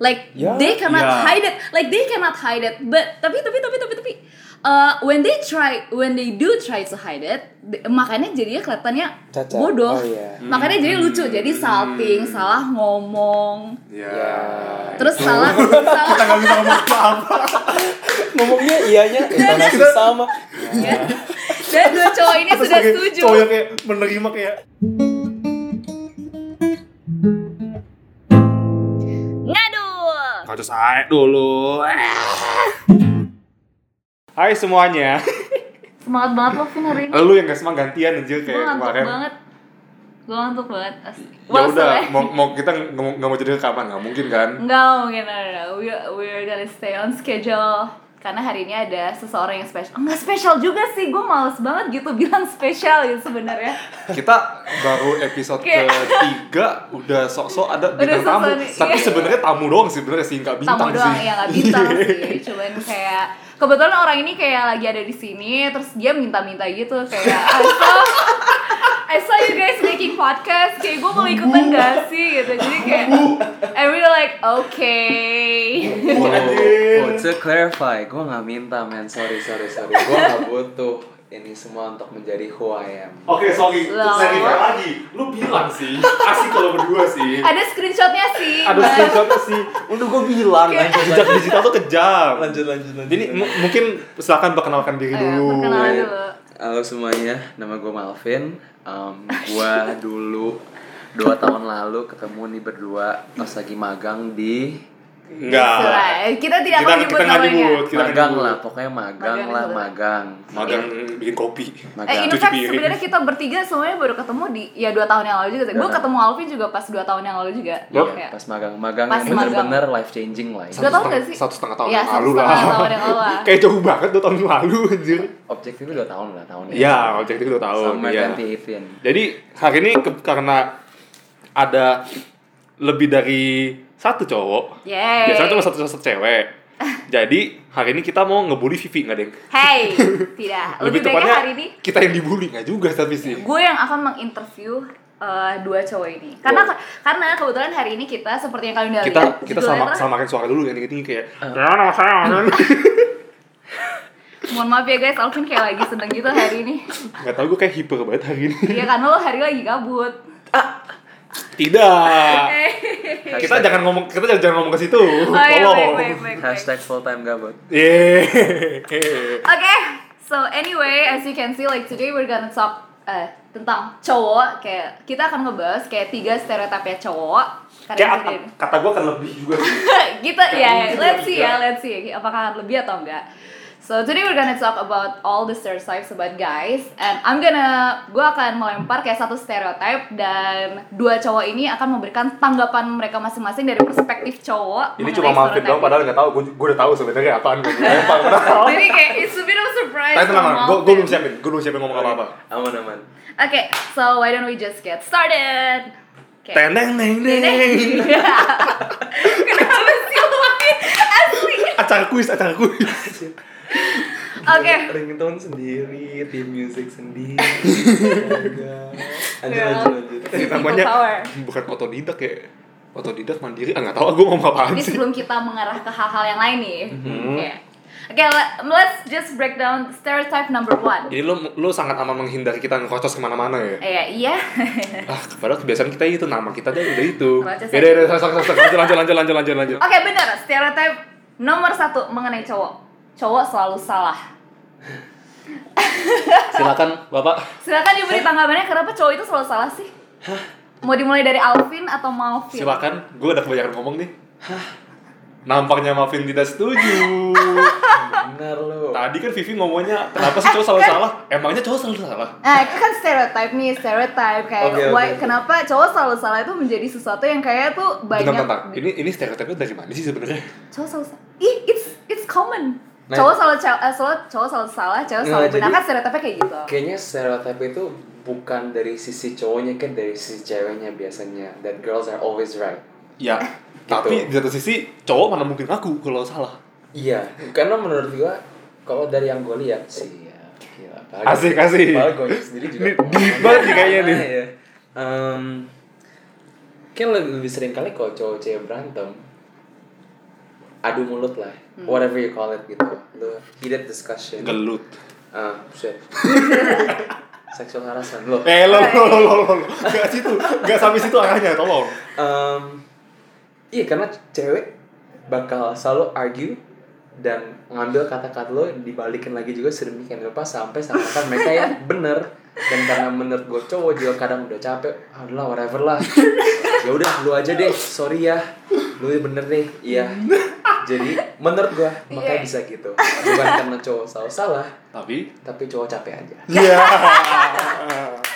like Ya, they cannot ya. hide it like they cannot hide it but tapi tapi tapi tapi tapi uh, when they try when they do try to hide it makanya jadinya kelihatannya Cacat. bodoh Oh, iya. makanya jadi lucu jadi salting salah ngomong Ya. Ya. terus salah salah Kita nggak bisa ngomong apa-apa. Ngomongnya iyanya intonasi sama. dan dua cowok ini Terus sudah setuju Cowok yang kayak menerima kayak saya dulu. Hai semuanya. semangat banget lo Vin hari ini Lu yang gak semangat gantian gue kayak kemarin. banget gue ngantuk banget Ya udah, sorry. mau, mau kita nggak mau, nggak mau jadi rekaman nggak mungkin kan? Enggak mungkin, no, no, no. We, we're gonna stay on schedule Karena hari ini ada seseorang yang spesial. Enggak spesial juga sih, gue males banget gitu bilang spesial gitu sebenarnya. Kita baru episode ketiga udah sok-sok ada Udah bintang tamu, sok-sok nih, tapi iya. sebenarnya tamu doang sih sebenarnya sih nggak bintang Tamu doang, sih. ya nggak bintang sih. Cuman kayak Kebetulan orang ini kayak lagi ada di sini Terus dia minta-minta gitu Kayak I saw, you guys making podcast Kayak gue mau ikutan gak sih gitu Jadi kayak And we were like, okay Anjir. Oh, to clarify, gue nggak minta men, sorry sorry sorry, gue nggak butuh ini semua untuk menjadi who I am. Oke, sorry, Loh. untuk verify lagi. Lu bilang sih, asik kalau berdua sih. Ada screenshotnya sih Ada screenshotnya sih. Udah gue bilang, lanjut Jejak digital tuh kejam. lanjut lanjut lanjut. Jadi mu- mungkin silakan perkenalkan diri Ayo, dulu. perkenalan dulu Halo semuanya, nama gue Malvin. Um, gue dulu dua tahun lalu ketemu nih berdua pas lagi magang di Enggak. Kita tidak Kita akan nyebut kita namanya. nyebut, kita magang nyebut. lah, pokoknya magang, Magang lah dulu. magang. Magang bikin kopi. Magang. Eh, in fact sebenarnya kita bertiga semuanya baru ketemu di ya dua tahun yang lalu juga. Gue Dua ketemu Alvin juga pas dua tahun yang lalu juga. Lo? Kayak, Pas magang, magang Pas yang magang. bener-bener life changing lah. ya. Dua tahun nggak sih? Satu setengah tahun Iya, yang lalu lah. setengah tahun yang lalu. Kayak jauh banget dua tahun yang lalu anjir. Objektifnya dua tahun lah tahun ini. Iya, objektif dua tahun. Iya. 2018. Jadi hari ini ke- karena ada lebih dari satu cowok. Yeay. Biasanya cuma satu satu cewek. Jadi hari ini kita mau ngebully Vivi nggak deng? Hey, tidak. Lebih, baiknya tepatnya hari ini kita yang dibully nggak juga tapi sih. gue yang akan menginterview eh, dua cowok ini. Karena karena kebetulan hari ini kita seperti yang kalian udah Kita lihat. kita sama samakan suara dulu yang tinggi kayak. Ya nama saya. Mohon maaf ya guys, Alvin kayak lagi seneng gitu hari ini. Gak tau gue kayak hiper banget hari ini. Iya karena lo hari lagi gabut. Tidak. kita jangan ngomong kita jangan, ngomong ke situ. Oh iya, Tolong. baik, baik, baik, baik. Hashtag full time gabut. Yeay. Okay, so anyway, as you can see, like today we're gonna talk uh, tentang cowok. Kayak kita akan ngebahas kayak tiga stereotipnya cowok. Karena Kayak kata, kata gue kan lebih juga sih. kita ya, Kayak let's gitu see juga. ya, let's see apakah akan lebih atau enggak. So today we're gonna talk about all the stereotypes about guys, and I'm gonna, gue akan melempar kayak satu stereotype dan dua cowok ini akan memberikan tanggapan mereka masing-masing dari perspektif cowok. Ini cuma Malvin doang padahal ini. nggak tahu. Gue udah tahu sebenarnya apaan gue lempar. Jadi kayak it's a bit of a surprise. Tapi tenang. Gue belum siapin. Gue belum siapin ngomong apa-apa. Aman aman. Okay, so why don't we just get started? Okay. Teneng neng neng. Kenapa sih lo makin asli? Acara kuis, acara kuis. Oke. Ringtone sendiri, tim music sendiri. Lanjut Ya. lanjut lanjut. Ini namanya bukan otodidak ya. Otodidak mandiri. Ah nggak tahu ngomong apaan Ini sih. sebelum kita mengarah ke hal-hal yang lain nih. Mhm. Oke. Oke, let- let's just break down stereotype number one. Jadi lu lu sangat aman menghindari kita ngekocos ke mana-mana ya. Eh, iya. Ah, padahal kebiasaan kita itu nama kita aja udah itu. Ya udah, lanjut, lanjut, lanjut, lanjut, lanjut. Oke, benar. Stereotype nomor satu mengenai cowok. Cowok selalu salah. Silakan, Bapak. Silakan diberi tanggapannya kenapa cowok itu selalu salah sih? Mau dimulai dari Alvin atau Malvin? Silakan. Gue udah kebanyakan ngomong nih. Nampaknya Marvin tidak setuju. Benar lu. Tadi kan Vivi ngomongnya kenapa sih cowok selalu salah? Emangnya cowok selalu salah? Nah, itu kan stereotype nih, stereotype kayak Oke, oke. why- kenapa cowok selalu salah itu menjadi sesuatu yang kayak tuh banyak Bentar, bentar. Ini ini stereotipnya dari mana sih sebenarnya? cowok selalu salah. Ih, it's it's common. Nah, cowok selalu cowok, eh, selalu cowok selalu salah, cowok Nah, selalu benar jadi- kan stereotipnya kayak gitu. Kayaknya stereotip itu bukan dari sisi cowoknya kan dari sisi ceweknya biasanya. That girls are always right. Ya, tapi di satu sisi cowok mana mungkin aku kalau salah. Iya, karena menurut gua kalau dari yang gue lihat sih ya, gila. Asik, asik. Gue sendiri juga. Deep banget nih kayaknya nih. Iya. Em, kan lebih, lebih sering kali kalau cowok cewek berantem adu mulut lah, whatever you call it gitu. Lu heated discussion. Gelut. Ah, shit. Sexual harassment lo. Eh lo lo lo lo lo. Gak situ, gak sampai situ arahnya, tolong. Um, iya karena cewek bakal selalu argue dan ngambil kata-kata lo dibalikin lagi juga sedemikian rupa sampai seakan mereka yang bener dan karena menurut gue cowok juga kadang udah capek ah udah lah whatever lah ya udah lu aja deh sorry ya lu bener deh iya jadi menurut gue makanya Iya. bisa gitu bukan karena cowok selalu salah Tapi tapi cowok capek aja Iya.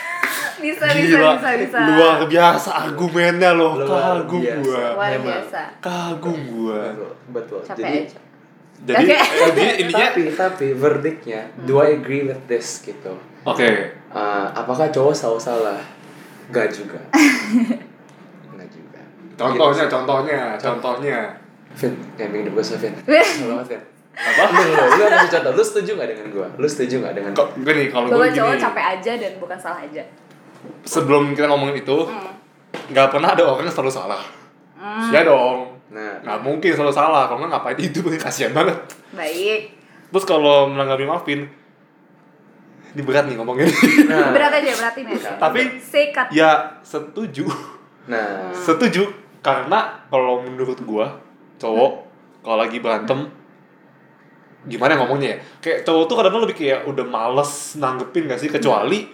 Bisa, bisa, Gila. bisa, bisa. Luar biasa argumennya loh. Luar Kagum biasa. gua. Luar biasa. Kagum gua. betul betul Capek jadi aja. Jadi Oke. eh, jadi intinya tapi tapi verdictnya do I agree with this gitu oke. Uh, apakah cowok selalu salah? Gak juga. Gak juga. Contohnya, Gitu. contohnya, contohnya. Vin, yang bikin gue Vin. Banget, Vin. Apa? Lu, lu, lu kasih contoh. Lu setuju gak dengan gue? Lu setuju gak dengan Kok gini kalau Bahwa gue cowok gini. capek aja dan bukan salah aja. Sebelum kita ngomongin itu, Hmm. nggak pernah ada orang yang selalu salah. Ya dong. Nah, Nggak mungkin selalu salah. Kalau nggak ngapain itu kasihan banget. Baik. Terus kalau menanggapi Marvin, ini berat nih ngomongin. nah, Berat aja, beratin aja. Tapi Sikat. ya setuju. nah, Setuju karena kalau menurut gua cowok kalau lagi berantem gimana ngomongnya ya? Kayak cowok tuh kadang lebih kayak udah males nanggepin gak sih kecuali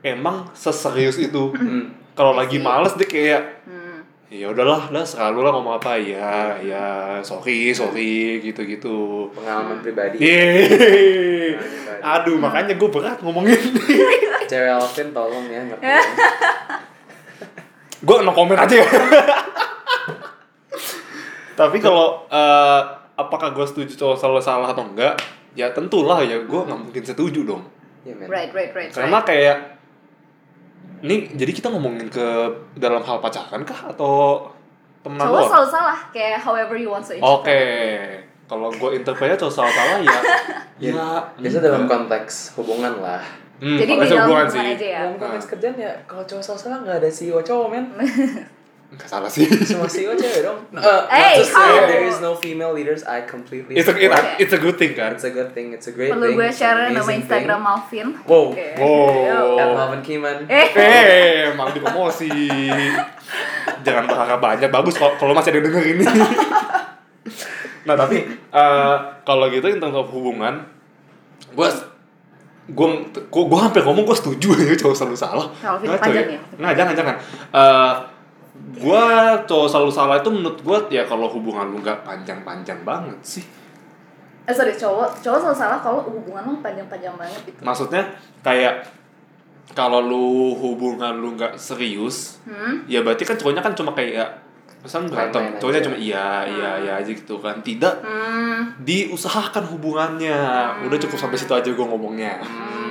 emang seserius itu. hmm, Kalau lagi males dia kayak Hmm. ya udahlah lah selalu lah ngomong apa ya ya sorry sorry gitu gitu pengalaman pribadi. Yeay. aduh makanya gue berat ngomongin Cewek Alvin tolong ya ngerti. gue no komen aja ya tapi kalau eh, apakah gue setuju cowok selalu salah atau enggak ya tentulah ya gue nggak mungkin setuju dong Iya, men. Right, right, right. karena right. kayak ini jadi kita ngomongin ke dalam hal pacaran kah atau temenan Cowok selalu salah, kayak however you want to. Oke, kalau gue interpretnya cowok salah salah ya, ya Biasa dalam konteks hubungan lah. Hmm, Jadi di dalam hubungan hubungan aja ya. Dalam konteks kerjaan ya, kalau cowok salah-salah nggak ada CEO cowok, men. Nggak salah sih. Semua CEO cewek dong. Uh, Hey, not to say how? there is no female leaders, I completely It's a, it- support. it's a good thing kan. It's a good thing, it's a great Perlu thing. gue it's an share nama Instagram thing. Malvin. Wow. Oke. Wow. At Malvin Kiman. Eh, Eh, malah dipromosi. Jangan berharap banyak, bagus kalau kalau masih ada yang denger ini. nah tapi eh, kalau gitu in terms of hubungan, gue gue gue gue hampir ngomong gue setuju ya cowok selalu salah. Calvin Ngaco panjang ya? Nggak jangan jangan. Eh gue cowok selalu salah itu menurut gue ya kalau hubungan lu nggak panjang-panjang banget sih. eh sorry, cowok cowok selalu salah kalau hubungan lo panjang-panjang banget gitu. Maksudnya kayak kalau lu hubungan lu nggak serius, Hmm? ya berarti kan cowoknya kan cuma kayak pesan berantem cowoknya cuma iya iya iya aja gitu kan tidak Hmm. diusahakan hubungannya udah cukup sampai situ aja gue ngomongnya Hmm.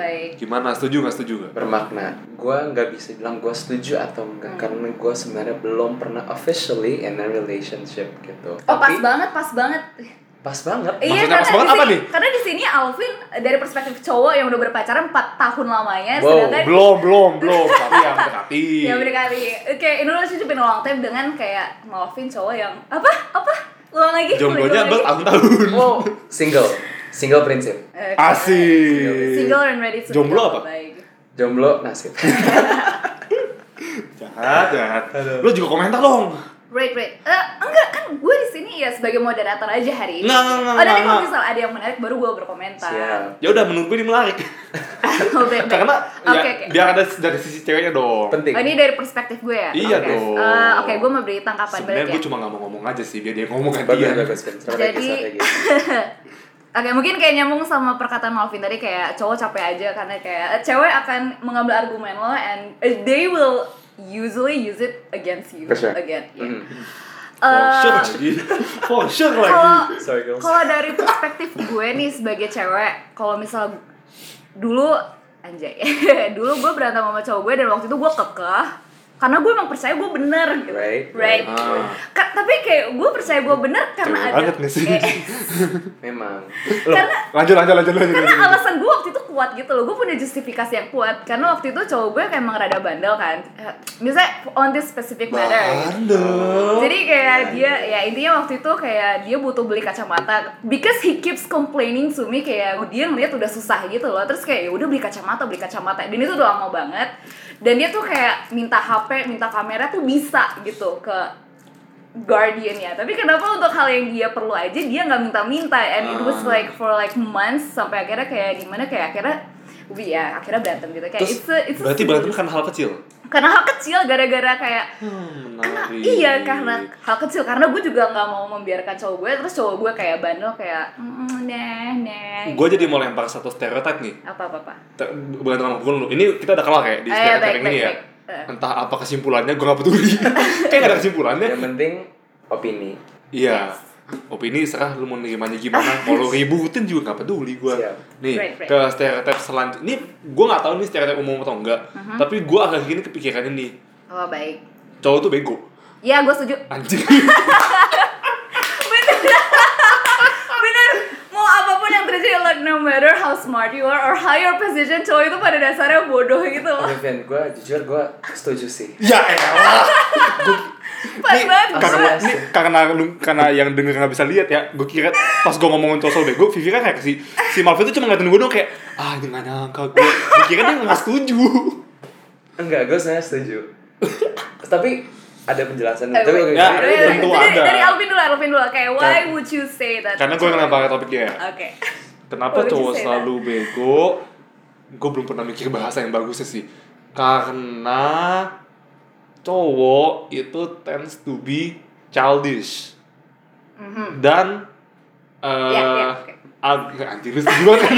Baik. gimana? Setuju nggak? Setuju nggak? Bermakna. Gue nggak bisa bilang gue setuju atau enggak karena gue sebenarnya belum pernah officially in a relationship gitu. Oh pas tapi banget, pas banget. pas banget. Iya, Maksudnya pas karena banget di apa sini- nih? Karena di sini Alvin dari perspektif cowok yang udah berpacaran 4 tahun lamanya, Wow, sedangkan belum belum belum. Tapi yang berarti ya berkali kayak in a relationship in a long time dengan kayak Malvin cowok yang apa? Apa? Ulang lagi. Jomblonya bertahun-tahun wow single single prinsip Eh, asik single and ready to Jomblo apa? Baik. jomblo nasib jahat jahat lu juga komentar dong Right, right. Eh, enggak kan gue di sini ya sebagai moderator aja hari ini. Nggak, nggak, nggak, oh, nanti kalau misal ada yang menarik baru gue berkomentar. siap ya udah menurut gue ini menarik Oh, baik. karena Oke, ya, oke. biar ada dari sisi ceweknya dong penting Oh, ini dari perspektif gue ya? Iya Oke. dong. Eh, Oke, gue mau beri tangkapan sebenarnya gue ya. cuma nggak mau ngomong aja sih biar dia ngomong kan dia strategi Jadi- Oke, mungkin kayak nyambung sama perkataan Malvin tadi kayak cowok capek aja karena kayak eh, cewek akan mengambil argumen lo and eh, they will usually use it against you sure. again. ya. Mhm. for Eh, sure lagi for sure lagi Kalau sorry girls kalau dari perspektif gue nih sebagai cewek, kalau misal dulu anjay, dulu gue berantem sama cowok gue dan waktu itu gue kekeh karena gue emang percaya gue bener gitu Right, right, Ah. Ka- tapi kayak gue percaya gue bener karena Cewek ada banget sih? Eh, memang karena Lanjut, lanjut, lanjut, lanjut. karena lanjut. alasan gue waktu itu kuat gitu loh gue punya justifikasi yang kuat karena waktu itu cowok gue kayak emang rada bandel kan Eh, misalnya on this specific matter Bandel. jadi kayak dia ya intinya waktu itu kayak dia butuh beli kacamata. Because he keeps complaining to me kayak dia ngeliat udah susah gitu loh. Terus kayak ya udah beli kacamata beli kacamata. Dan itu udah lama banget. Dan dia tuh kayak minta HP minta kamera tuh bisa gitu ke Guardian ya tapi kenapa untuk hal yang dia perlu aja dia nggak minta-minta. And it was Ah. like for like months sampai akhirnya kayak gimana kayak akhirnya ya akhirnya berantem gitu. Kayak Terus, it's a, it's a berarti berantem karena hal kecil? Karena hal kecil gara-gara kayak Hmm, karena iya karena hal kecil karena gue juga nggak mau membiarkan cowok gue terus cowok gue kayak bandel kayak mm, nah nah Gue jadi mau lempar satu stereotip nih. apa apa apa Te- Bukan sama pukul lu. Ini kita udah kalah kayak di Eh, stereotip baik, yang baik, ini ya. baik. Eh. Entah apa kesimpulannya, gue gak peduli. kayak gak ada kesimpulannya. yang penting opini Iya. Opini serah lu mau nerimanya gimana, mau lu ributin juga gak peduli gue. Siap. Nih, Right, right. ke stereotip selanjutnya. Ini gue gak tahu nih stereotip umum atau enggak. Uh-huh. Tapi gue agak gini kepikiran ini. oh baik Cowok tuh bego. ya gue setuju Anjing. bener mau terjadi like no matter how smart you are or how your position cowok itu pada dasarnya bodoh gitu. Loh Vin, gue jujur gue setuju sih. Ya elah. pas Nih, banget karena, gue nih, karena lu karena yang denger nggak bisa lihat ya gue kira pas gue ngomongin cowok soal bego Vivi kan kayak si si Malvin tuh cuma ngeliatin gue dong kayak ah dia nggak nyangka gue gue kira dia nggak setuju. Enggak, gue sebenarnya setuju. Tapi ada penjelasan. Eh, oke, Ya, Dari- tentu dari, ada. dari Alvin dulu Alvin dulu. Kayak why would you say that? Karena gue kenapa pakai topik dia oke kenapa cowok selalu bego? Gue belum pernah mikir bahasa yang bagusnya sih. Karena cowok itu tends to be childish. Mhm. dan eh ag- anjir setuju banget? Kan?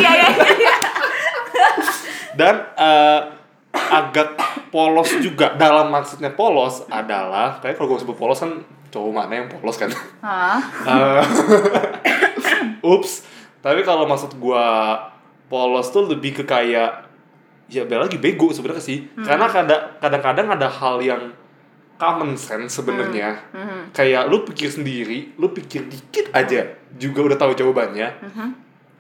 dan eh, agak polos juga. Dalam maksudnya polos adalah kayak kalau gue sebut polos kan cowok mana yang polos kan? Hah? Eh, ups tapi kalau maksud gue polos tuh lebih ke kayak ya bela lagi bego sebenarnya sih. Karena kada- kadang-kadang ada hal yang common sense sebenarnya. Mhm. kayak lu pikir sendiri lu pikir dikit aja juga udah tahu jawabannya. Mhm.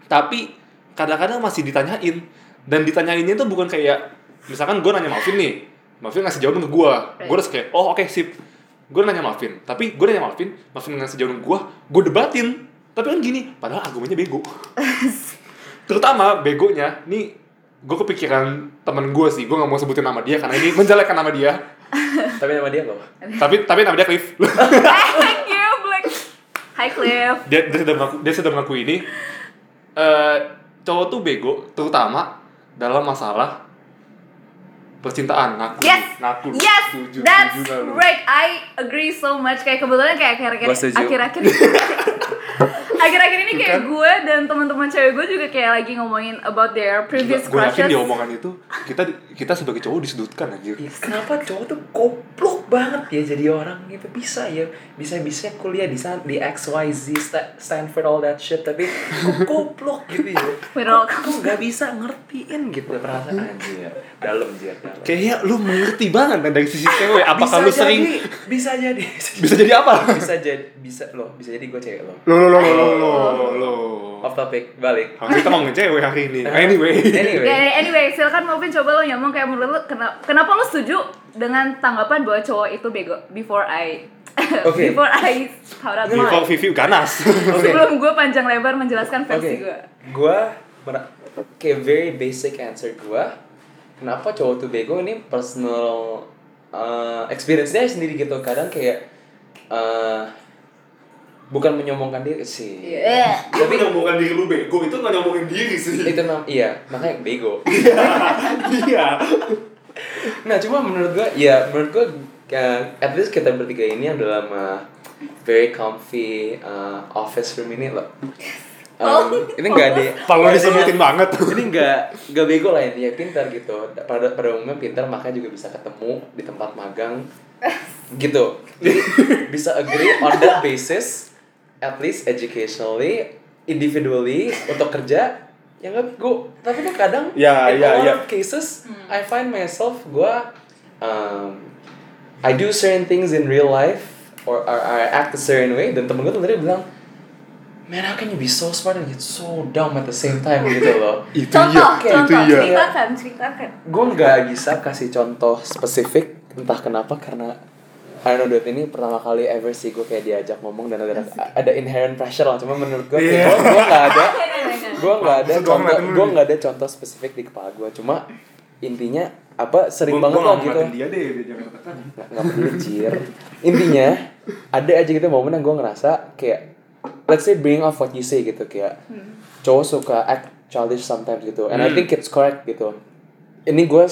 tapi kadang-kadang masih ditanyain. Dan ditanyainnya tuh bukan kayak misalkan gue nanya Malvin nih Malvin ngasih jawaban ke gue gue udah kayak oh oke sip. Gue nanya Malvin tapi gue nanya Malvin Malvin ngasih jawaban ke gue gue debatin tapi kan gini padahal argumennya bego. Terutama begonya nih gue kepikiran temen gue sih gue nggak mau sebutin nama dia karena ini menjelekkan nama dia. Tapi nama dia loh tapi tapi nama dia Cliff. Thank you Black. Hi Cliff. Dia dia sudah mengaku dia sudah mengaku ini. Eh cowok tuh bego terutama dalam masalah percintaan. Ngaku Yes, ngaku. Yes, Setuju, that's setuju right. I agree so much. Kayak kebetulan kayak akhir-akhir akhir-akhir akhir-akhir ini kayak gue dan teman-teman cewek gue juga kayak lagi ngomongin about their previous gue yakin crushes. di omongan itu kita kita sebagai cowok disudutkan anjir. Iya, kenapa cowok tuh goblok banget ya jadi orang gitu? Bisa ya bisa bisa kuliah di sana di XYZ Sta- Stanford all that shit tapi kok goblok gitu ya? Kok kok nggak bisa ngertiin gitu perasaan anjir. Dalam dalam. Kayaknya lu mengerti banget kan dari sisi cewek. Apakah bisa lu sering bisa jadi. Bisa jadi apa? Bisa jadi bisa loh bisa jadi gue cewek loh. Lo lo lo lo lo lo off topic balik Hari kita ngomongin cewek hari ini anyway anyway Ya, anyway, silakan Maupin coba lo nyamong kayak menurut lo kenapa, kenapa lo setuju dengan tanggapan bahwa cowok itu bego before I Oke. before I shout out before. Vivi ganas Oke. Sebelum gue panjang lebar menjelaskan versi gue. gue kayak very basic answer gue. Kenapa cowok tuh bego ini personal uh, experience dia sendiri gitu. Kadang kayak uh, bukan menyombongkan diri sih. Iya. tapi nyombongkan diri lu bego itu nggak nyombongin diri sih Itu nam iya makanya bego. iya Nah cuma menurut gue ya menurut gue at least kita bertiga ini yang dalam uh, very comfy uh, office room ini loh. Oh. Um, ini enggak ada kalau disebutin banget ini nggak nggak bego lah intinya pintar gitu pada pada umumnya pintar makanya juga bisa ketemu di tempat magang gitu bisa agree on that basis at least educationally individually untuk kerja ya nggak bego tapi tuh kadang Ya, in ya, a lot ya. of cases I find myself gue um, I do certain things in real life or, or I act a certain way dan temen gue tuh tadi bilang man how can you be so smart and yet so dumb at the same time gitu loh Itu Contoh, iya, contoh, itu iya. ceritakan, ceritakan. gue nggak bisa kasih contoh spesifik entah kenapa karena I don't know dude ini pertama kali ever sih gue kayak diajak ngomong dan ada ada inherent pressure lah. Cuma menurut gue Iya. kayak gue nggak ada gue nggak ada Maksud gua contoh gue nggak ada contoh spesifik di kepala gue cuma intinya apa sering Gua- banget gua lah gitu. dia deh, dia jangan nggak nggak peduli cir intinya ada aja gitu momen yang gue ngerasa kayak let's say bring off what you say gitu kayak cowok suka act childish sometimes gitu. And I Hmm. think it's correct gitu. Ini gue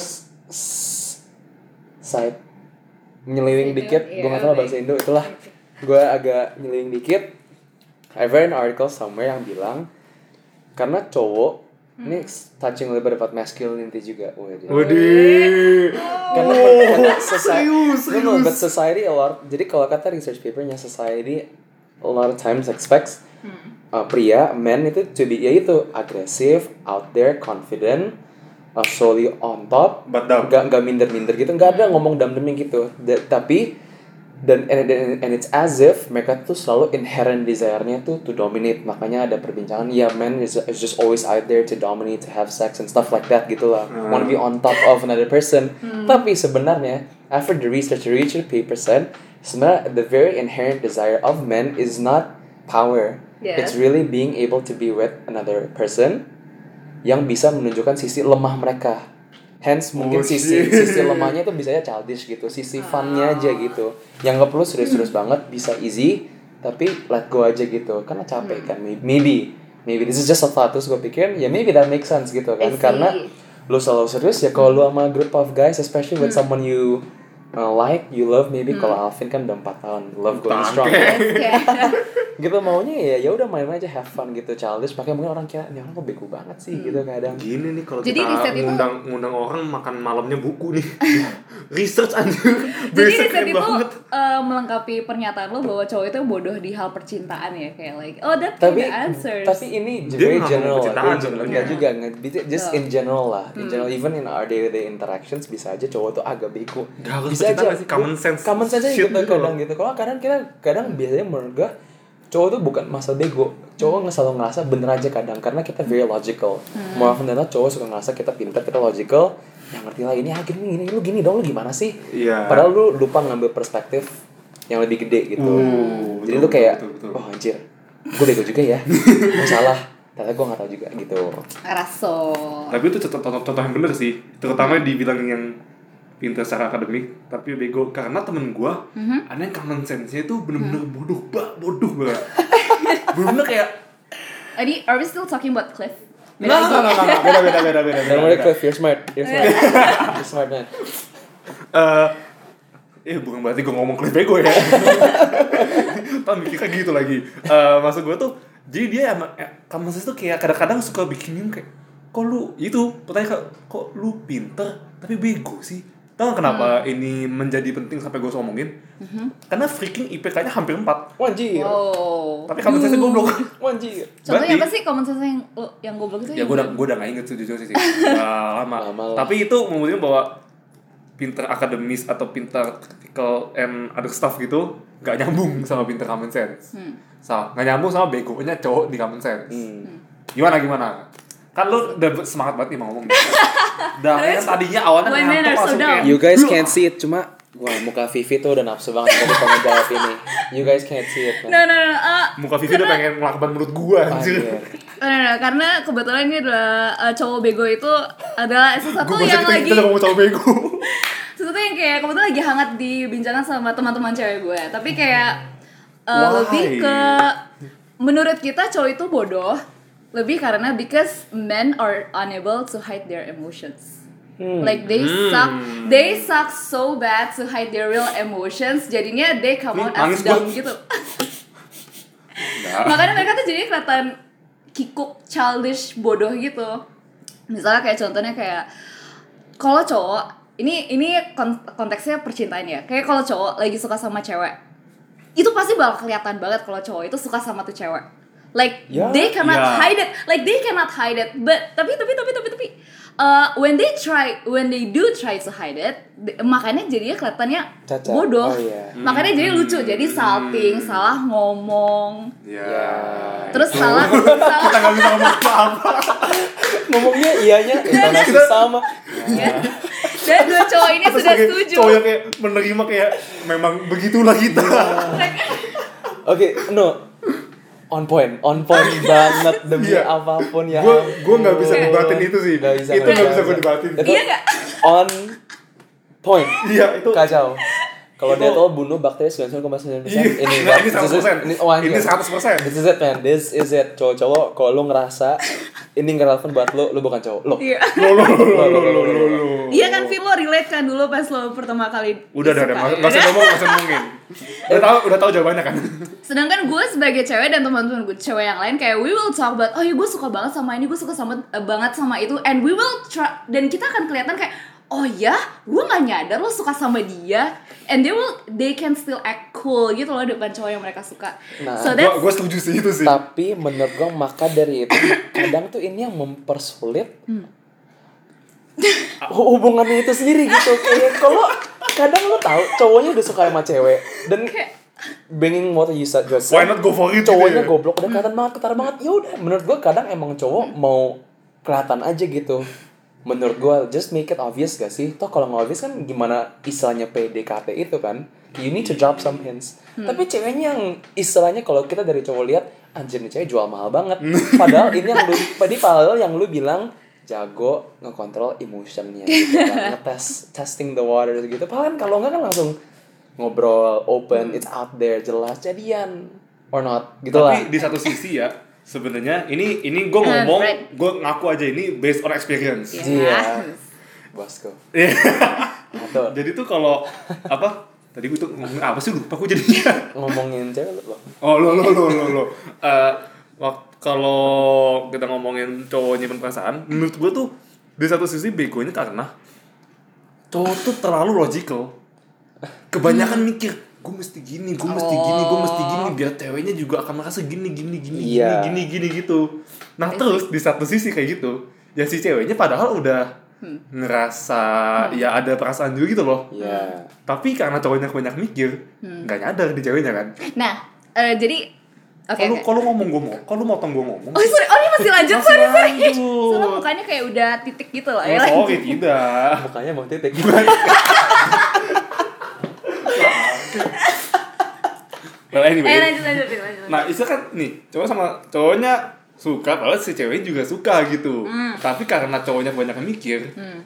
side nyelewing Indo, dikit. Iya, gue nggak tahu oke. bahasa Indo itulah. Gue agak nyelewing dikit. I read an article somewhere yang bilang karena cowok ini touching a little bit about masculinity juga. Waduh. Waduh. karena karena society Serius, no, no, serius. but society a lot jadi kalau kata research papernya society a lot of times expects uh, pria men itu to be ya itu agresif out there confident uh, solely on top nggak nggak minder minder gitu. Nggak ada ngomong dam deming gitu. Da- tapi dan and, and, and it's as if mereka tuh selalu inherent desire-nya tuh to dominate. Makanya ada perbincangan ya man is, is just always out there to dominate to have sex and stuff like that gitu lah. Hmm. wanna be on top of another person. Tapi sebenarnya after the research the research paper said sebenarnya the very inherent desire of men is not power. Yeah. it's really being able to be with another person yang bisa menunjukkan sisi lemah mereka. Hence mungkin Oh, sisi shit. sisi lemahnya tuh bisanya childish gitu. Sisi funnya aja gitu. Yang nggak perlu serius-serius banget bisa easy tapi let go aja gitu. Karena capek kan May- maybe. Maybe this is just a thought. Terus gue pikir ya maybe that makes sense gitu kan. Karena lu selalu serius ya kalau lu sama group of guys especially with someone you uh, like you love maybe kalau Alvin kan udah 4 tahun love going Bangke. strong gitu maunya ya ya udah main aja have fun gitu childish pakai mungkin orang kira ini orang kok bego banget sih gitu kadang Gini nih kalau Jadi kita riset itu- ngundang ngundang orang makan malamnya buku nih. Research anjir. Jadi riset itu banget. uh, melengkapi pernyataan lo bahwa cowok itu bodoh di hal percintaan ya kayak like oh that tapi answers. tapi ini ngomong general lah, general enggak juga just Oh. in general lah in Hmm. general even in our day to day interactions bisa aja cowok tuh agak bego Nggak harus bisa aja sih, common sense common sense aja gitu gitu kadang gitu. Kalau kadang kita kadang biasanya menurut gue cowok tuh bukan masa bego. Cowok nggak selalu ngerasa bener aja kadang karena kita very logical. Hmm. more often than not cowok suka ngerasa kita pintar kita logical. Yang ngerti lah ini ah gini gini lu gini dong lu gimana sih? Iya. padahal lu lupa ngambil perspektif yang lebih gede gitu. Uh, jadi betul, lu kayak betul, betul. oh anjir gue bego juga ya. Gue salah ternyata gue gak tau juga gitu. Raso. Tapi itu contoh, contoh, contoh yang bener sih. Terutama dibilang yang pintar secara akademik tapi bego karena temen gua Mhm. ada yang common sense-nya itu bener-bener bodoh ba bodoh banget bener-bener kayak Adi, are we still talking about Cliff? Nggak, nggak, nggak, nggak, beda, beda, beda, beda, dan beda, mulai beda. Cliff you're smart you're smart you're smart man Eh, eh bukan berarti gue ngomong Cliff bego ya. Tapi mikirnya gitu lagi. Eh, maksud gue tuh, jadi dia emang, eh, common sense tuh kayak kadang-kadang suka bikin bingung kayak, kok lu itu pertanyaan kok, kok lu pinter tapi bego sih? Tahu nggak kenapa ini menjadi penting sampai gue ngomongin? Karena freaking IPK-nya hampir 4 wanjir Wow. Tapi common sense-nya goblok. wanjir Contohnya Berarti- apa sih common sense yang yang goblok itu? ya gue udah gue udah gak inget tuh jujur sih Udah lama. Lama lah. tapi itu membuktikan bahwa pinter akademis atau pinter critical and other stuff gitu gak nyambung sama pinter common sense Hmm. so, gak nyambung sama begonya cowok di common sense hmm. gimana gimana kan lu udah semangat banget nih mau ngomong Udah kan tadinya awalnya ngantuk so langsung dumb? kayak you guys can't see it cuma wah muka Vivi tuh udah nafsu banget tadi pengen jawab ini you guys can't see it No man no no. Uh, muka Vivi udah pengen ngelakban menurut gua anjir Anjir. no, no, no, karena kebetulan ini adalah uh, cowok bego itu adalah sesuatu Gua yang kita, lagi kita ngomong cowok bego sesuatu yang kayak kebetulan lagi hangat dibincangkan sama teman-teman cewek gue. Tapi kayak uh, Why? lebih ke menurut kita cowok itu bodoh lebih karena because men are unable to hide their emotions. Hmm. Like they Hmm. suck, they suck so bad to hide their real emotions. Jadinya they come out as dumb gitu. Nah, Makanya mereka tuh jadi kelihatan kikuk, childish, bodoh gitu. Misalnya kayak contohnya kayak kalau cowok ini ini kon- konteksnya percintaan ya. Kayak kalau cowok lagi suka sama cewek, itu pasti bakal kelihatan banget kalau cowok itu suka sama tuh cewek. Like Ya. they cannot Ya. hide it. Like they cannot hide it. But tapi tapi tapi tapi tapi uh, when they try when they do try to hide it makanya jadinya kelihatannya Cacat. bodoh Oh, iya. makanya jadi lucu jadi salting salah ngomong. Ya. terus salah salah Kita nggak bisa ngomong apa-apa. Ngomongnya ianya intonasi sama. ya. dan dua cowok ini sudah setuju Cowok yang kayak menerima kayak memang begitulah kita. Oke, no. On point, on point banget demi Iya. apa pun ya. Gue gue nggak bisa debatin itu sih. Nggak bisa, itu nggak bisa gue debatin. Itu Iya nggak? on point. Iya itu. Kacau. Kalau Itu- dia tahu bunuh bakteri 99,9% Iya. ini ini this is it. 100%. Ini, oh, Ini anjir. 100%. This is it man. This is it. Cowok-cowok kalau lu ngerasa ini nggak relevan buat lu, lu bukan cowok. Lo. Iya. Lo lo lo lo lo lo lo lo. Iya kan Vin lo relate kan dulu pas lo pertama kali Udah udah udah nggak usah ngomong nggak usah ngomongin. Udah tahu udah tahu jawabannya kan. Sedangkan gue sebagai cewek dan teman-teman gue cewek yang lain kayak we will talk about oh ya gue suka banget sama ini gue suka sama eh, banget sama itu and we will try dan kita akan kelihatan kayak oh ya gue nggak nyadar lo suka sama dia and they will they can still act cool gitu loh depan cowok yang mereka suka Nah, so Gue that's gue setuju sih itu sih. Tapi menurut gua maka dari itu kadang tuh ini yang mempersulit hu- hubungannya itu sendiri gitu. Kayak kalau kadang lu tahu cowoknya udah suka sama cewek dan kayak banging what you said just Why not go for it? gitu cowoknya ya? goblok udah kelihatan banget ketara banget ya udah menurut gua kadang emang cowok mau kelihatan aja gitu menurut gua just make it obvious gak sih? Toh kalau nggak obvious kan gimana istilahnya PDKT itu kan? You need to drop some hints. Tapi ceweknya yang istilahnya kalau kita dari cowok lihat anjir nih cewek jual mahal banget. Padahal ini yang lu padahal yang lu bilang jago ngekontrol emotionnya gitu kan ngetes testing the water gitu. Padahal kan kalau nggak kan langsung ngobrol open it's out there jelas jadian or not gitu lah. Tapi di satu sisi ya sebenarnya ini ini gue Uh, ngomong right. gue ngaku aja ini based on experience. Iya. bosku Iya. Jadi tuh kalau apa tadi gue tuh ngomongin apa sih lupa gue jadinya. ngomongin cewek loh Oh lo lo lo lo lo. Eh, wak- kalau kita ngomongin cowok nyimpen perasaan, menurut gue tuh di satu sisi begonya karena cowok tuh terlalu logical. Kebanyakan mikir, gue mesti gini, gue mesti gini, gue mesti gini, biar ceweknya juga akan merasa gini, gini, gini, Iya. gini, gini, gini gitu. Nah terus di satu sisi kayak gitu, ya si ceweknya padahal udah ngerasa ya ada perasaan juga gitu loh. Iya. Tapi karena cowoknya banyak mikir, nggak nyadar di ceweknya kan. nah eh, jadi oke Kalau oke. kalau ngomong gue mau, kalau motong gue ngomong. oh sorry oh ini masih lanjut Masih sorry sorry lanjut. soalnya mukanya kayak udah titik gitu loh Oh, ya sorry tidak. mukanya mau titik Well anyway. eh lanjut lanjut lanjut, lanjut. Nah, itu kan nih, cowok sama cowoknya suka, padahal si cewek juga suka gitu. Tapi karena cowoknya kebanyakan mikir, Hmm.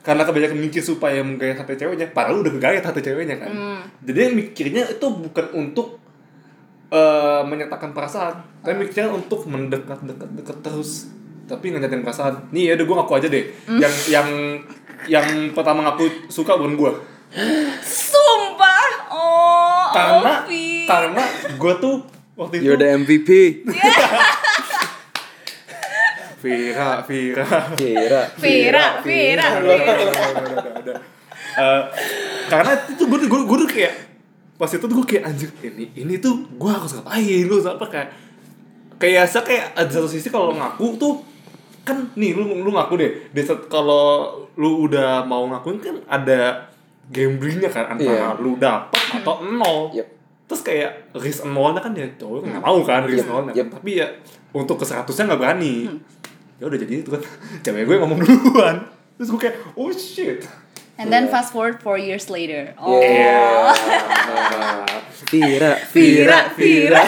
karena kebanyakan mikir supaya menggayat hati ceweknya, padahal udah menggayat hati ceweknya kan. Hmm. Jadi yang mikirnya itu bukan untuk eh, menyatakan perasaan, tapi mikirnya untuk mendekat-dekat-dekat terus. Tapi nggak nyatain perasaan. Nih ya udah gue ngaku aja deh. Yang yang yang pertama ngaku suka bukan gue. sumpah oh Karena Ovi. karena gue tuh waktu itu you're the MVP Vira, Vira. Vira Vira. Eh, karena itu gue gue gue tuh kayak pas itu tuh gue kayak anjir ini ini tuh gue harus ngapain harus apa kayak kayak saya kayak ada satu sisi kalau ngaku tuh kan nih lu lu ngaku deh di saat kalau lu udah mau ngakuin kan ada gamblingnya kan antara Iya. lu dapat atau nol. Yep. terus kayak risk nolnya kan ya cowok nggak mau kan risk Yep, nolnya. Yep. tapi ya untuk ke seratusnya nggak berani. Ya udah jadi itu kan. Cewek gue ngomong duluan. Terus gue kayak oh shit. And then Iya. fast forward four years later. Oh. Iya. Vira Vira, Vira.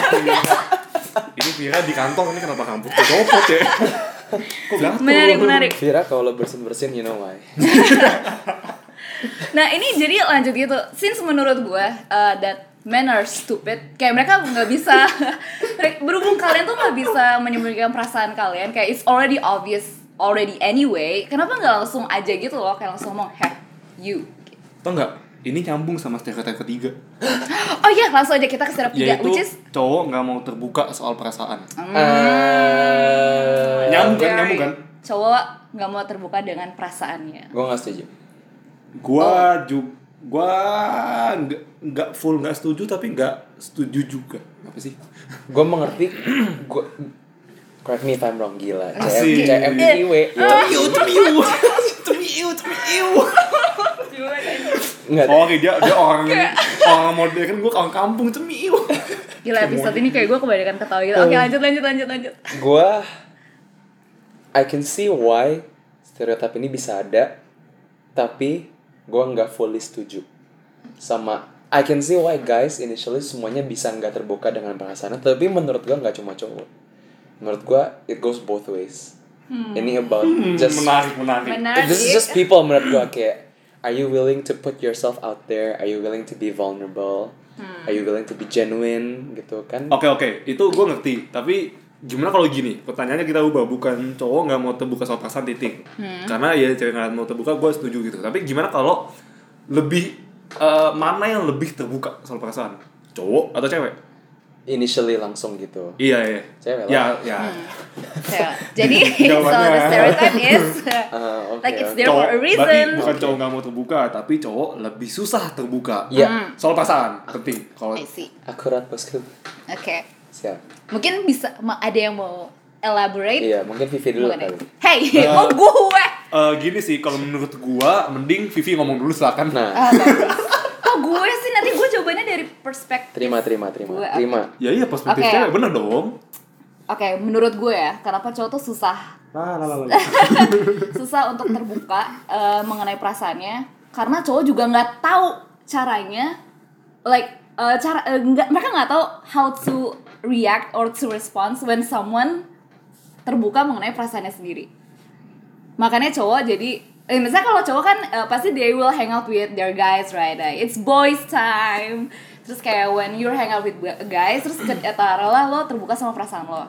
ini Vira di kantong ini kenapa kampus copot ya? Kok menarik menarik. Vira kalau bersin bersin you know why Nah ini jadi lanjut gitu. Since menurut gue uh, that men are stupid, kayak mereka nggak bisa berhubung kalian tuh nggak bisa menyembunyikan perasaan kalian, kayak it's already obvious already anyway. Kenapa nggak langsung aja gitu loh, kayak langsung ngomong hey you. tau nggak ini nyambung sama stereotip ketiga Oh iya langsung aja kita ke step tiga, yaitu which is cowok nggak mau terbuka soal perasaan Eh, Nyambung kan, nyambung kan? Cowok nggak mau terbuka dengan perasaannya. gue nggak setuju gua juga gua nggak nggak full nggak setuju tapi nggak setuju juga. Apa sih? Gue mengerti gue correct me if I'm wrong gila. Asik. CM CMIW yo Iu, cemiu, cemiu, cemiu. enggak Oh, oke dia dia orang orang modern kan gue orang kampung cemiu. Gila episode ini kayak gue kebanyakan ketawa gitu. Oke lanjut lanjut lanjut lanjut. gua I can see why stereotip ini bisa ada tapi gua nggak fully setuju. Sama I can see why guys initially semuanya bisa nggak terbuka dengan perasaan tapi menurut gua nggak cuma cowok. Menurut gua it goes both ways. Ini about just menarik, menarik. Menarik. this is just people menurut gua kayak are you willing to put yourself out there? Are you willing to be vulnerable? Are you willing to be genuine? Gitu kan? Oke oke, itu gue ngerti. Tapi gimana kalau gini? Pertanyaannya kita ubah bukan cowok nggak mau terbuka soal perasaan titik. Karena ya cewek nggak mau terbuka, gue setuju gitu. Tapi gimana kalau lebih eh, mana yang lebih terbuka soal perasaan? Cowok atau cewek? initially langsung gitu Iya iya. Cewek Ya ya. So, jadi so the stereotype is Ah, oke, like it's there for a Cowok, reason. berarti bukan cowok nggak mau terbuka, tapi cowok lebih susah terbuka. Iya. Soal perasaan penting. Kalau akurat bosku Oke. Siap Mungkin bisa ada yang mau elaborate? iya mungkin Vivi dulu kali Hey, Uh, oh gue. eh, gini sih, kalau menurut gua, mending Vivi ngomong dulu silakan. nah Ah, bagus. Kok gue sih nanti gue jawabannya dari perspektif. terima terima terima Gue, terima Ya iya perspektif cewek bener dong. Oke, menurut gue ya, kenapa cowok tuh susah Nah, nah, nah, nah. susah untuk terbuka eh, mengenai perasaannya karena cowok juga nggak tahu caranya like eh, cara eh, nggak mereka nggak tahu how to react or to respond when someone terbuka mengenai perasaannya sendiri. Makanya cowok jadi eh, misalnya kalau cowok kan eh, pasti they will hang out with their guys right? It's boys time. Terus kayak when you're hang out with guys terus taruhlah lo terbuka sama perasaan lo.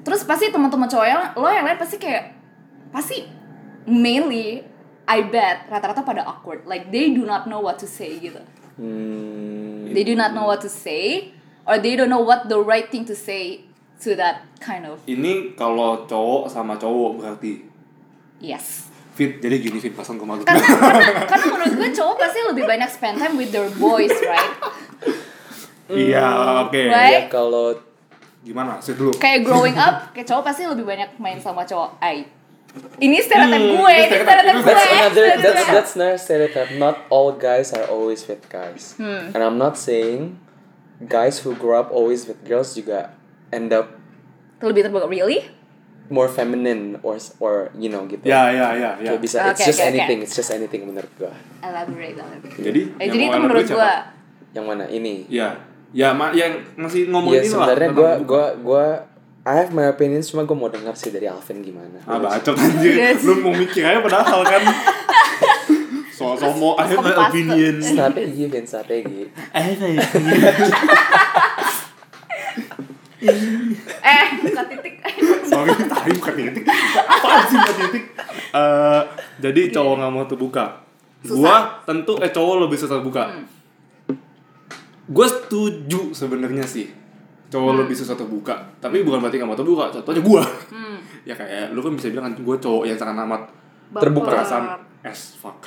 Terus pasti teman-teman cowok yang lo yang lain pasti kayak pasti mainly I bet rata-rata pada awkward. Like they do not know what to say gitu. Hmm, they do not know what to say or they don't know what the right thing to say to that kind of Ini kalau cowok sama cowok berarti yes fit. Jadi gini fit pasang ke malu. karena, karena, karena menurut gue cowok pasti lebih banyak spend time with their boys right Iya, oke. Right. ya kalau Gimana? Sit dulu. kayak growing up kayak cowok pasti lebih banyak main sama cowok ay ini stereotip Hmm, gue ini stereotip gue. that's another that's that's another stereotype. Not all guys are always with guys. Hmm. and I'm not saying guys who grow up always with girls juga end up lebih terbuka really? more feminine or or you know gitu. Ya, ya, ya, ya. Bisa it's Oke, just oke. anything it's just anything menurut gua. Elaborate elaborate. Jadi, eh, yang jadi itu menurut siapa? yang mana? Ini. Ya, ya, ma yang masih ngomongin ini lah. sebenarnya gua gua gua I have my opinions cuma gua mau dengar sih dari Alvin gimana Ah, bacot anjir. Yes. Lu mau mikir aja padahal kan. Soal-soal mau I have my Kompas. opinions. strategi Vin strategi I have my opinions. eh buka titik Sorry, tadi bukan titik. Apaan sih bukan titik? Eh, jadi cowok nggak mau terbuka. Gua tentu eh cowok lebih susah terbuka. Gue setuju sebenarnya sih. Cowok lebih susah terbuka. Tapi bukan berarti nggak mau terbuka. Contohnya gua. ya kayak lu kan bisa bilang kan gue cowok yang sangat amat Terbuka. perasaan as fuck.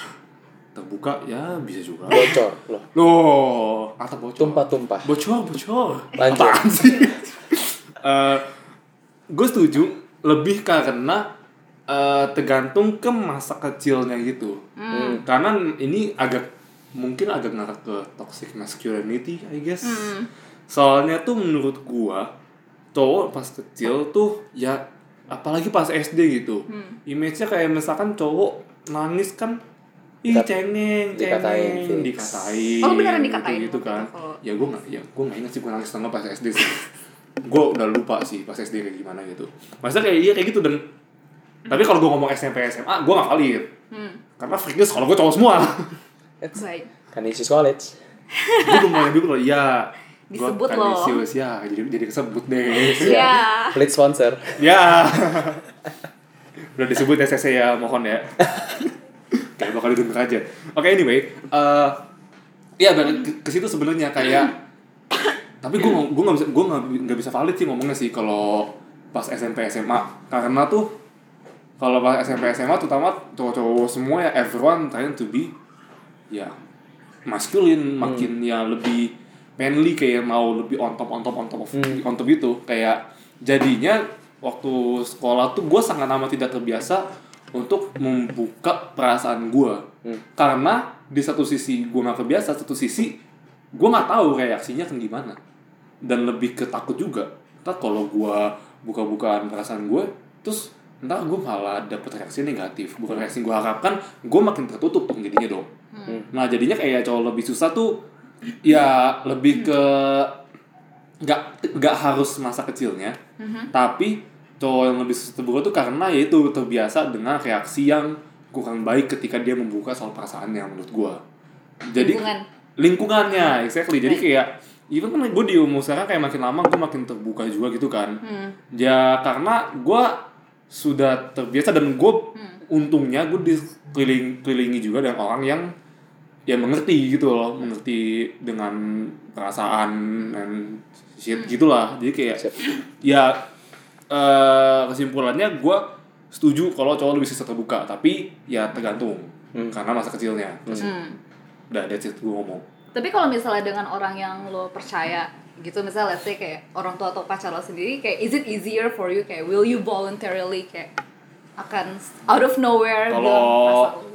Terbuka ya bisa juga. bocor loh Loh, atau bocor. tumpah-tumpah Bocor, bocor. Lanjut. Apaan sih? Eh, gue setuju lebih karena eh, tergantung ke masa kecilnya gitu. Hmm. Karena ini agak mungkin agak ngarah ke toxic masculinity, I guess. Soalnya tuh menurut gua cowok pas kecil tuh ya apalagi pas SD gitu. Image-nya kayak misalkan cowok nangis kan Ih cengeng, dikatain, cengeng, dikatain. Oh, beneran dikatain gitu, kan. kalau- Ya gue nggak, ya gue nggak inget sih gue nangis sama pas SD sih. gue udah lupa sih pas SD kayak gimana gitu. Maksudnya kayak iya kayak gitu dan tapi kalau gue ngomong SMP SMA gue nggak valid. hmm. Karena freaknya kalau gue cowok semua. It's baik Canisius College gue belum mau dulu iya. Gua Disebut kan loh. Canisius, ya jadi jadi kesebut deh. ya Pelit sponsor ya. Udah disebut SSC ya, mohon ya. Kayak bakal didengar aja. Oke, anyway, eh Iya, balik ke, ke situ sebenarnya kayak tapi gue gue nggak bisa gue nggak bisa valid sih ngomongnya sih kalau pas SMP SMA karena tuh kalau pas SMP SMA terutama cowok-cowok semua ya everyone trying to be ya maskulin makin ya lebih manly kayak mau lebih on top on top on top of- Hmm. on top itu kayak jadinya waktu sekolah tuh gue sangat amat tidak terbiasa untuk membuka perasaan gue Hmm. karena di satu sisi gue nggak kebiasa satu sisi gue nggak tahu reaksinya kan gimana dan lebih ketakut juga ntar kalau gue buka-bukaan perasaan gue terus ntar gue malah dapet reaksi negatif bukan reaksi yang gue harapkan gue makin tertutup dong jadinya dong Hmm. nah jadinya kayak cowok lebih susah tuh ya lebih ke nggak nggak harus masa kecilnya. Tapi cowok yang lebih terbuka tuh karena yaitu terbiasa dengan reaksi yang kurang baik ketika dia membuka soal perasaannya menurut gua. Jadi Lingkungan. lingkungannya exactly. Jadi kayak even kan gue di umur sekarang kayak makin lama gue makin terbuka juga gitu kan. Hmm. ya karena gue sudah terbiasa dan gue untungnya gue dikeliling kelilingi juga dengan orang yang ya mengerti gitu loh mengerti dengan perasaan dan shit gitulah. Jadi kayak Siap. ya eh, kesimpulannya gue setuju kalau cowok lebih bisa terbuka tapi ya tergantung karena masa kecilnya. Hmm. udah that's it gue ngomong. Tapi kalau misalnya dengan orang yang lo percaya gitu misalnya let's say kayak orang tua atau pacar lo sendiri kayak is it easier for you? Kayak will you voluntarily? Kayak akan out of nowhere Kalau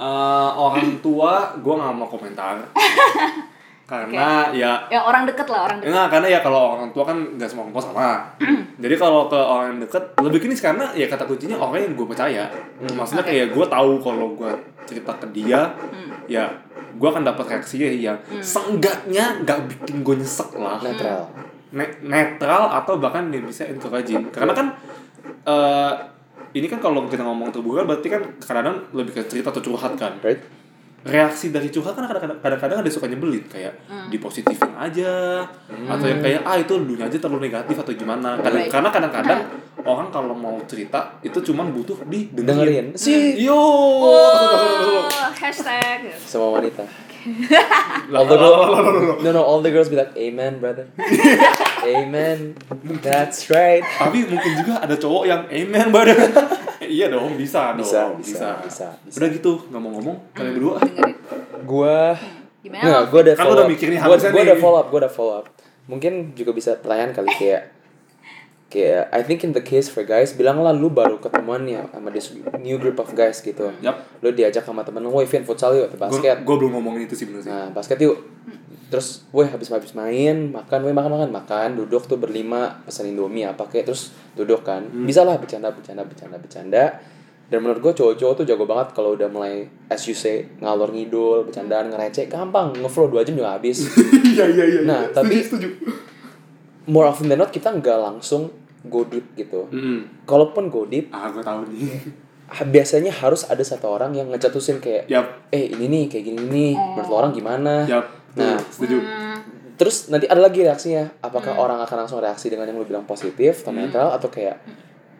eh, orang tua gue nggak mau komentar. Karena ya ya orang deket lah orang deket. Enggak, karena ya kalau orang tua kan nggak semua orang tua sama. Jadi kalau ke orang yang deket, lebih gini karena ya kata kuncinya orang yang gue percaya. Maksudnya kayak gue tahu kalau gue cerita ke dia, ya gue akan dapat reaksinya yang seenggaknya nggak bikin gue nyesek lah. netral. Ne- netral atau bahkan dia bisa encouraging. Karena kan eh ini kan kalau kita ngomong terbuka berarti kan kadang-kadang lebih ke cerita atau curhat kan. Right. Reaksi dari curhat kan kadang-kadang kadang-kadang ada suka nyebelin kayak dipositifin aja atau yang kayak ah itu dulunya aja terlalu negatif atau gimana. Kadang, Right. karena kadang-kadang orang kalau mau cerita itu cuman butuh didengerin dengerin. Sih. Yo. Oh, hashtag. Sama wanita all the girls no no all the girls be like amen brother. Amen. That's right. Tapi mungkin juga ada cowok yang amen badan iya dong bisa dong Bisa, bisa, bisa, bisa. udah gitu nggak mau ngomong kalian berdua. Dengerin. Gua gimana? Gue udah Kan follow udah up. mikir nih, Gua- gua udah follow up, gue udah follow up. Mungkin juga bisa pertanyaan kali kayak kayak I think in the case for guys bilanglah lu baru ketemuan ya sama this new group of guys gitu. Yap. Lu diajak sama temen lu, "Woi, Vin, futsal yuk, basket." gue belum ngomongin itu sih bener sih Nah, basket yuk. Terus, woi habis habis main, makan, woi makan makan makan, duduk tuh berlima, pesan Indomie apa kayak terus duduk kan. Bisa lah bercanda bercanda bercanda bercanda. Dan menurut gue cowok-cowok tuh jago banget kalau udah mulai as you say ngalor ngidul, bercandaan, ngereceh, gampang, ngeflow 2 jam juga habis. iya iya iya Nah, Setuju, tapi- setuju More often than not kita nggak langsung go deep gitu. Mm. Kalaupun go deep, ah gue tahu nih biasanya harus ada satu orang yang ngejatuhin kayak, yap eh ini nih kayak gini nih, menurut lo orang gimana? yap Nah, setuju Terus nanti ada lagi reaksinya. Apakah orang akan langsung reaksi dengan yang lu bilang positif atau netral atau kayak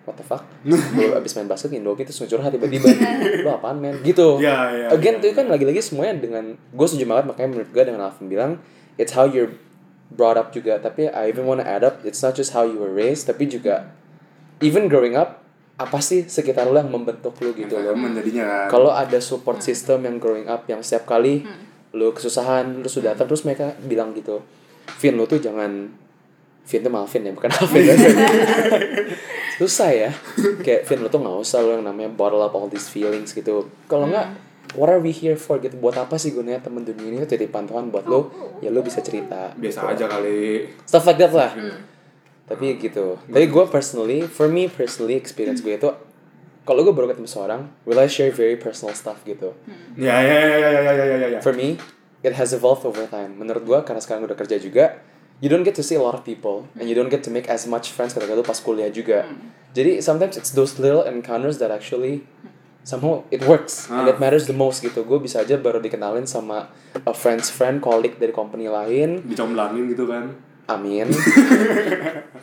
what the fuck? lu abis main basket Indomie terus curhat tiba-tiba. lu apaan men? Gitu. Ya, ya, Again ya, itu kan lagi-lagi semuanya dengan gue setuju banget makanya menurut gue dengan Alvin bilang it's how you're brought up juga. Tapi I even wanna add up it's not just how you were raised tapi juga even growing up apa sih sekitar lu yang membentuk lu gitu loh. Kan Kalau ada support system yang growing up yang setiap kali lu kesusahan lu sudah datang terus mereka bilang gitu, Vin lu tuh jangan Vin tuh Malvin ya bukan Alvin ya. Susah ya. Kayak Vin lu tuh nggak usah lu yang namanya bottle up all these feelings gitu. Kalau nggak what are we here for gitu? Buat apa sih gunanya temen dunia ini jadi pantauan buat lo? Ya lo bisa cerita. Biasa gitu. aja kali. Stuff like that lah. Hmm. tapi gitu. Hmm. tapi gue personally for me personally experience gue itu kalau gue baru ketemu seorang will I share very personal stuff gitu? Hmm. Ya, ya ya ya ya ya ya ya for me it has evolved over time. Menurut gue karena sekarang udah kerja juga you don't get to see a lot of people and you don't get to make as much friends ketika lu pas kuliah juga. Hmm. Jadi sometimes it's those little encounters that actually hmm somehow it works and Ah. it matters the most gitu. Gue bisa aja baru dikenalin sama a friend's friend, colleague dari company lain. dicomblangin gitu kan Amin.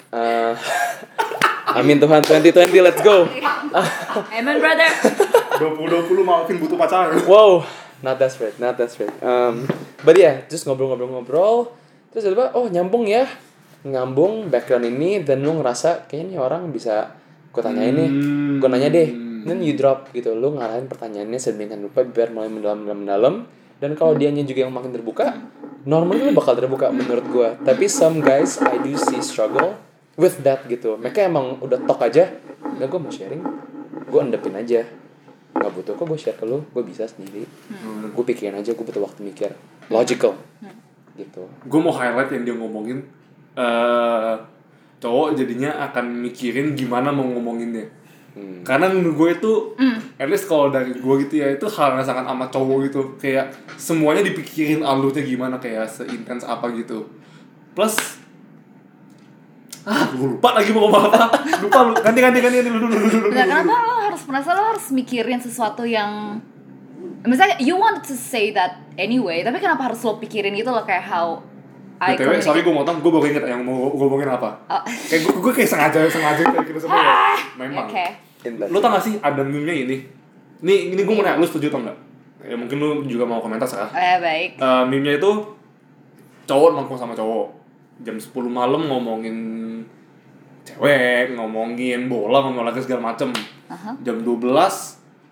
Eh, amin Tuhan 2020 let's go. Amen brother 2020 Malvin butuh pacar Wow, not desperate, not desperate. Um, but yeah, just ngobrol-ngobrol-ngobrol. Terus tiba oh nyambung ya, nyambung background ini dan lu ngerasa kayaknya nih orang bisa gue tanyain nih, Hmm. gue nanya deh. Then you drop gitu, lu ngarahin pertanyaannya sedemikian rupa biar mulai mendalam mendalam mendalam. Dan kalau dianya juga yang makin terbuka, normally lu bakal terbuka menurut gue. Tapi some guys I do see struggle with that gitu. Mereka emang udah talk aja. Nggak gue mau sharing. Gue endepin aja. Nggak butuh kok gue share ke lu. Gue bisa sendiri. Hmm. gue pikirin aja gue butuh waktu mikir. Logical. Gitu. Gue mau highlight yang dia ngomongin. Eh cowok jadinya akan mikirin gimana mau ngomonginnya Hmm. karena menurut gue itu at least kalau dari gue gitu ya itu hal yang sangat amat cowok gitu. Kayak semuanya dipikirin alurnya gimana kayak seintens apa gitu. Plus ah gue lupa lagi mau ngomong apa. Lupa lu ganti ganti ganti ganti lu dulu dulu dulu Nah, kenapa lo harus merasa lo harus mikirin sesuatu yang misalnya you want to say that anyway, tapi kenapa harus lo pikirin gitu loh kayak how I BTW, sorry gue motong, gue baru inget yang mau gue ngomongin apa. Oh, Kayak gue, gue kayak sengaja, sengaja kayak gitu semua ya Memang. Oke. In that- Lu tau gak sih ada meme-nya ini? Nih, ini gue mau nanya, lu setuju atau enggak? Ya mungkin lu juga mau komentar sekarang Eh, baik. uh, Meme-nya itu Cowok nongkrong sama cowok Jam 10 malam ngomongin cewek, ngomongin bola, ngomongin olahraga segala macem Aha. Jam 12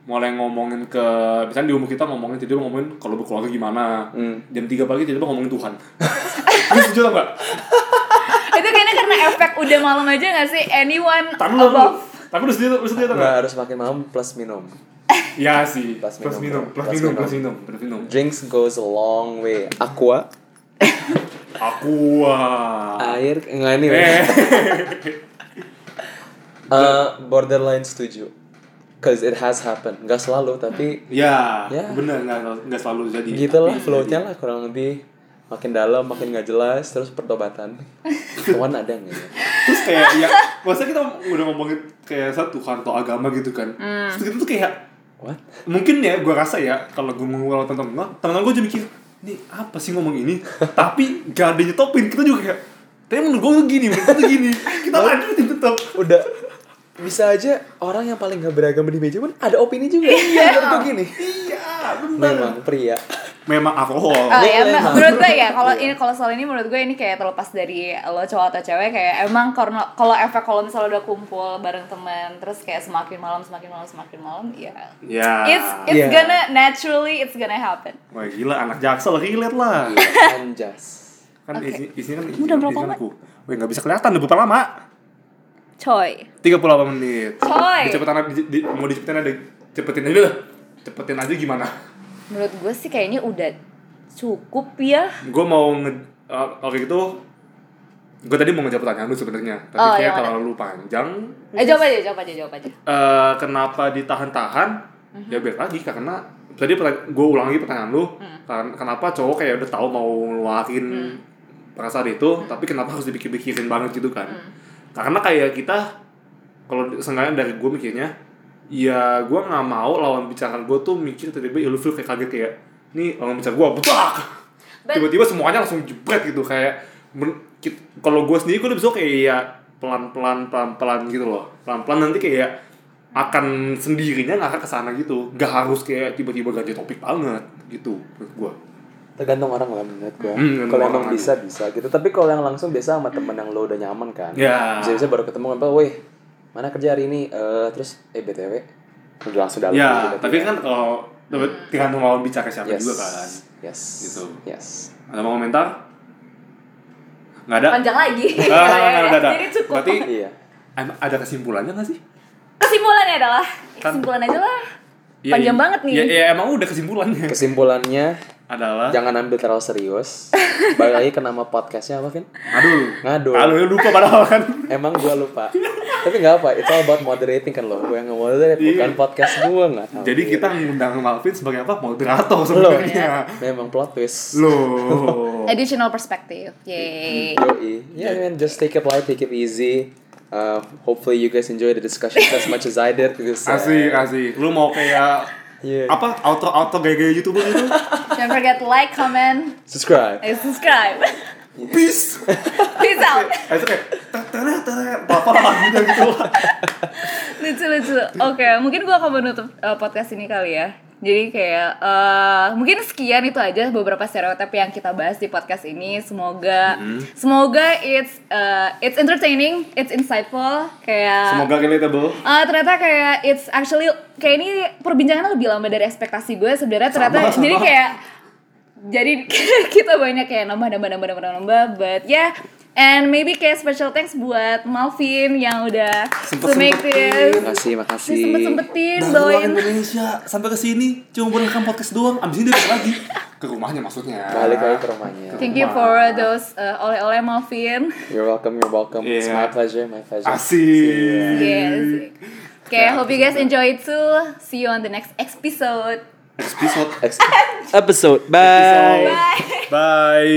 mulai ngomongin ke misalnya di umur kita ngomongin tiba ngomongin kalau berkeluarga gimana Hmm. jam 3 pagi tiba ngomongin Tuhan lu setuju atau enggak? Itu kayaknya karena efek udah malam aja gak sih? Anyone lu, above tapi setuju, lu setuju atau nggak enggak? harus makin malam plus minum Ya sih, Plus plus, minum, minum, bro. plus Plus minum, minum. plus minum, plus minum. drinks goes a long way aqua Aqua. air enggak ini Eh, Eh, borderline setuju cause it has happened nggak selalu tapi ya, Ya. bener nggak nggak selalu jadi. gitu lah flow-nya lah kurang lebih makin dalam makin nggak jelas terus pertobatan kawan ada nggak ya Terus kayak ya, masa kita udah ngomongin kayak satu atau agama gitu kan. Hmm. Terus gitu tuh kayak what? mungkin ya gue rasa ya kalau gue ngomong tentang temen temen gue jadi mikir nih apa sih ngomong ini? Tapi gak ada nyetopin kita juga kayak tapi menurut gue tuh gini menurut gue tuh gini. Kita lanjutin tetap udah bisa aja orang yang paling gak beragama di meja pun ada opini juga. Iya. Menurut gue gini. Iya benar memang pria memang alkohol. Oh ya, menurut gue ya kalau ini kalau soal ini menurut gue ini kayak terlepas dari lo cowok atau cewek kayak emang karena kalau efek kalau misalnya udah kumpul bareng temen terus kayak semakin malam semakin malam semakin malam ya. Ya. It's it's Yeah. gonna naturally it's gonna happen. wah gila anak jaksel relate lah. Anjas kan isi isinya kan Udah berapa lama? Wih nggak bisa kelihatan udah berapa lama. Coy. 38 menit. Coy. Dicepetan aja, di, di, mau dicepetin aja cepetin aja lah cepetin aja gimana Menurut gue sih kayaknya udah cukup ya. gue mau nge uh, oke gitu gue tadi mau ngejawab pertanyaan lu sebenarnya tapi Oh, kayak yang mana? terlalu panjang Eh jawab aja, jawab aja, jawab aja. Eh, kenapa ditahan-tahan Mhm. ya biar lagi karena tadi gue ulang lagi pertanyaan lu Hmm. kan kenapa cowok kayak udah tahu mau ngeluarin perasaan itu tapi kenapa harus dipikir-pikirin banget gitu kan Hmm. karena kayak kita kalau seenggaknya dari gue mikirnya ya gue nggak mau lawan bicara gue tuh mikir tiba-tiba ilfil kayak kaget kayak nih lawan bicara gue betak But- tiba-tiba semuanya langsung jebret gitu kayak kalau gue sendiri gue lebih suka kayak ya pelan-pelan pelan-pelan gitu loh. Pelan-pelan nanti kayak akan sendirinya nggak ke sana gitu. Gak harus kayak tiba-tiba ganti topik banget gitu menurut gue tergantung orang lah menurut gue Hmm, kalau emang orang. bisa bisa gitu. Tapi kalau yang langsung biasa sama temen yang lo udah nyaman kan Ya. bisa bisa baru ketemu apa weh mana kerja hari ini Eh terus eh btw udah langsung dalam ya tapi ya. kan kalau tergantung lawan bicara siapa yes juga kan yes Gitu. yes ada mau komentar nggak ada Panjang lagi. Nggak, nggak, nggak, nggak, nggak. Jadi cukup. berarti iya ada kesimpulannya nggak sih Kesimpulannya adalah Kan- kesimpulan aja lah. Ya, Panjang iya. banget nih. ya, ya emang udah kesimpulannya kesimpulannya adalah jangan ambil terlalu serius balik lagi ke nama podcastnya apa Vin aduh Ngadu. aduh lupa padahal kan emang gue lupa tapi nggak apa it's all about moderating kan lo gue yang nge-moderate Iya. bukan podcast gue nggak tahu jadi kita ngundang Malvin sebagai apa moderator sebenarnya memang plot twist loh Additional perspective. Yay. Yoi. Yeah, man, just take it light, take it easy. Uh, hopefully you guys enjoy the discussions as much as I did because uh, asik asik lu mau kayak yeah. apa auto auto gaya-gaya youtuber gitu Don't forget to like, comment, subscribe. and subscribe. peace Peace out. itu apa lagunya gitu lucu lucu. Oke, mungkin gua akan menutup uh, podcast ini kali ya. Jadi kayak uh, mungkin sekian itu aja beberapa stereotip yang kita bahas di podcast ini. Semoga semoga it's uh, it's entertaining, it's insightful. Kayak semoga relatable Uh, ternyata kayak it's actually kayak ini perbincangannya lebih lama dari ekspektasi gue sebenarnya ternyata Sama, sama. jadi kayak jadi kita banyak kayak nambah nambah nambah nambah nambah but ya And maybe kayak special thanks buat Malvin yang udah to make this. Makasih, makasih. Sempet sempetin bawain. Indonesia sampai ke sini cuma merekam podcast doang. Abis ini dia balik lagi ke rumahnya maksudnya. Balik lagi ke rumahnya. Thank you for those uh, oleh-oleh Malvin. You're welcome, you're welcome. It's Yeah. my pleasure, my pleasure. Asik. Yes. Okay, I hope you guys enjoy it too. See you on the next episode. Episode. Ex- episode. Bye. Bye. Bye.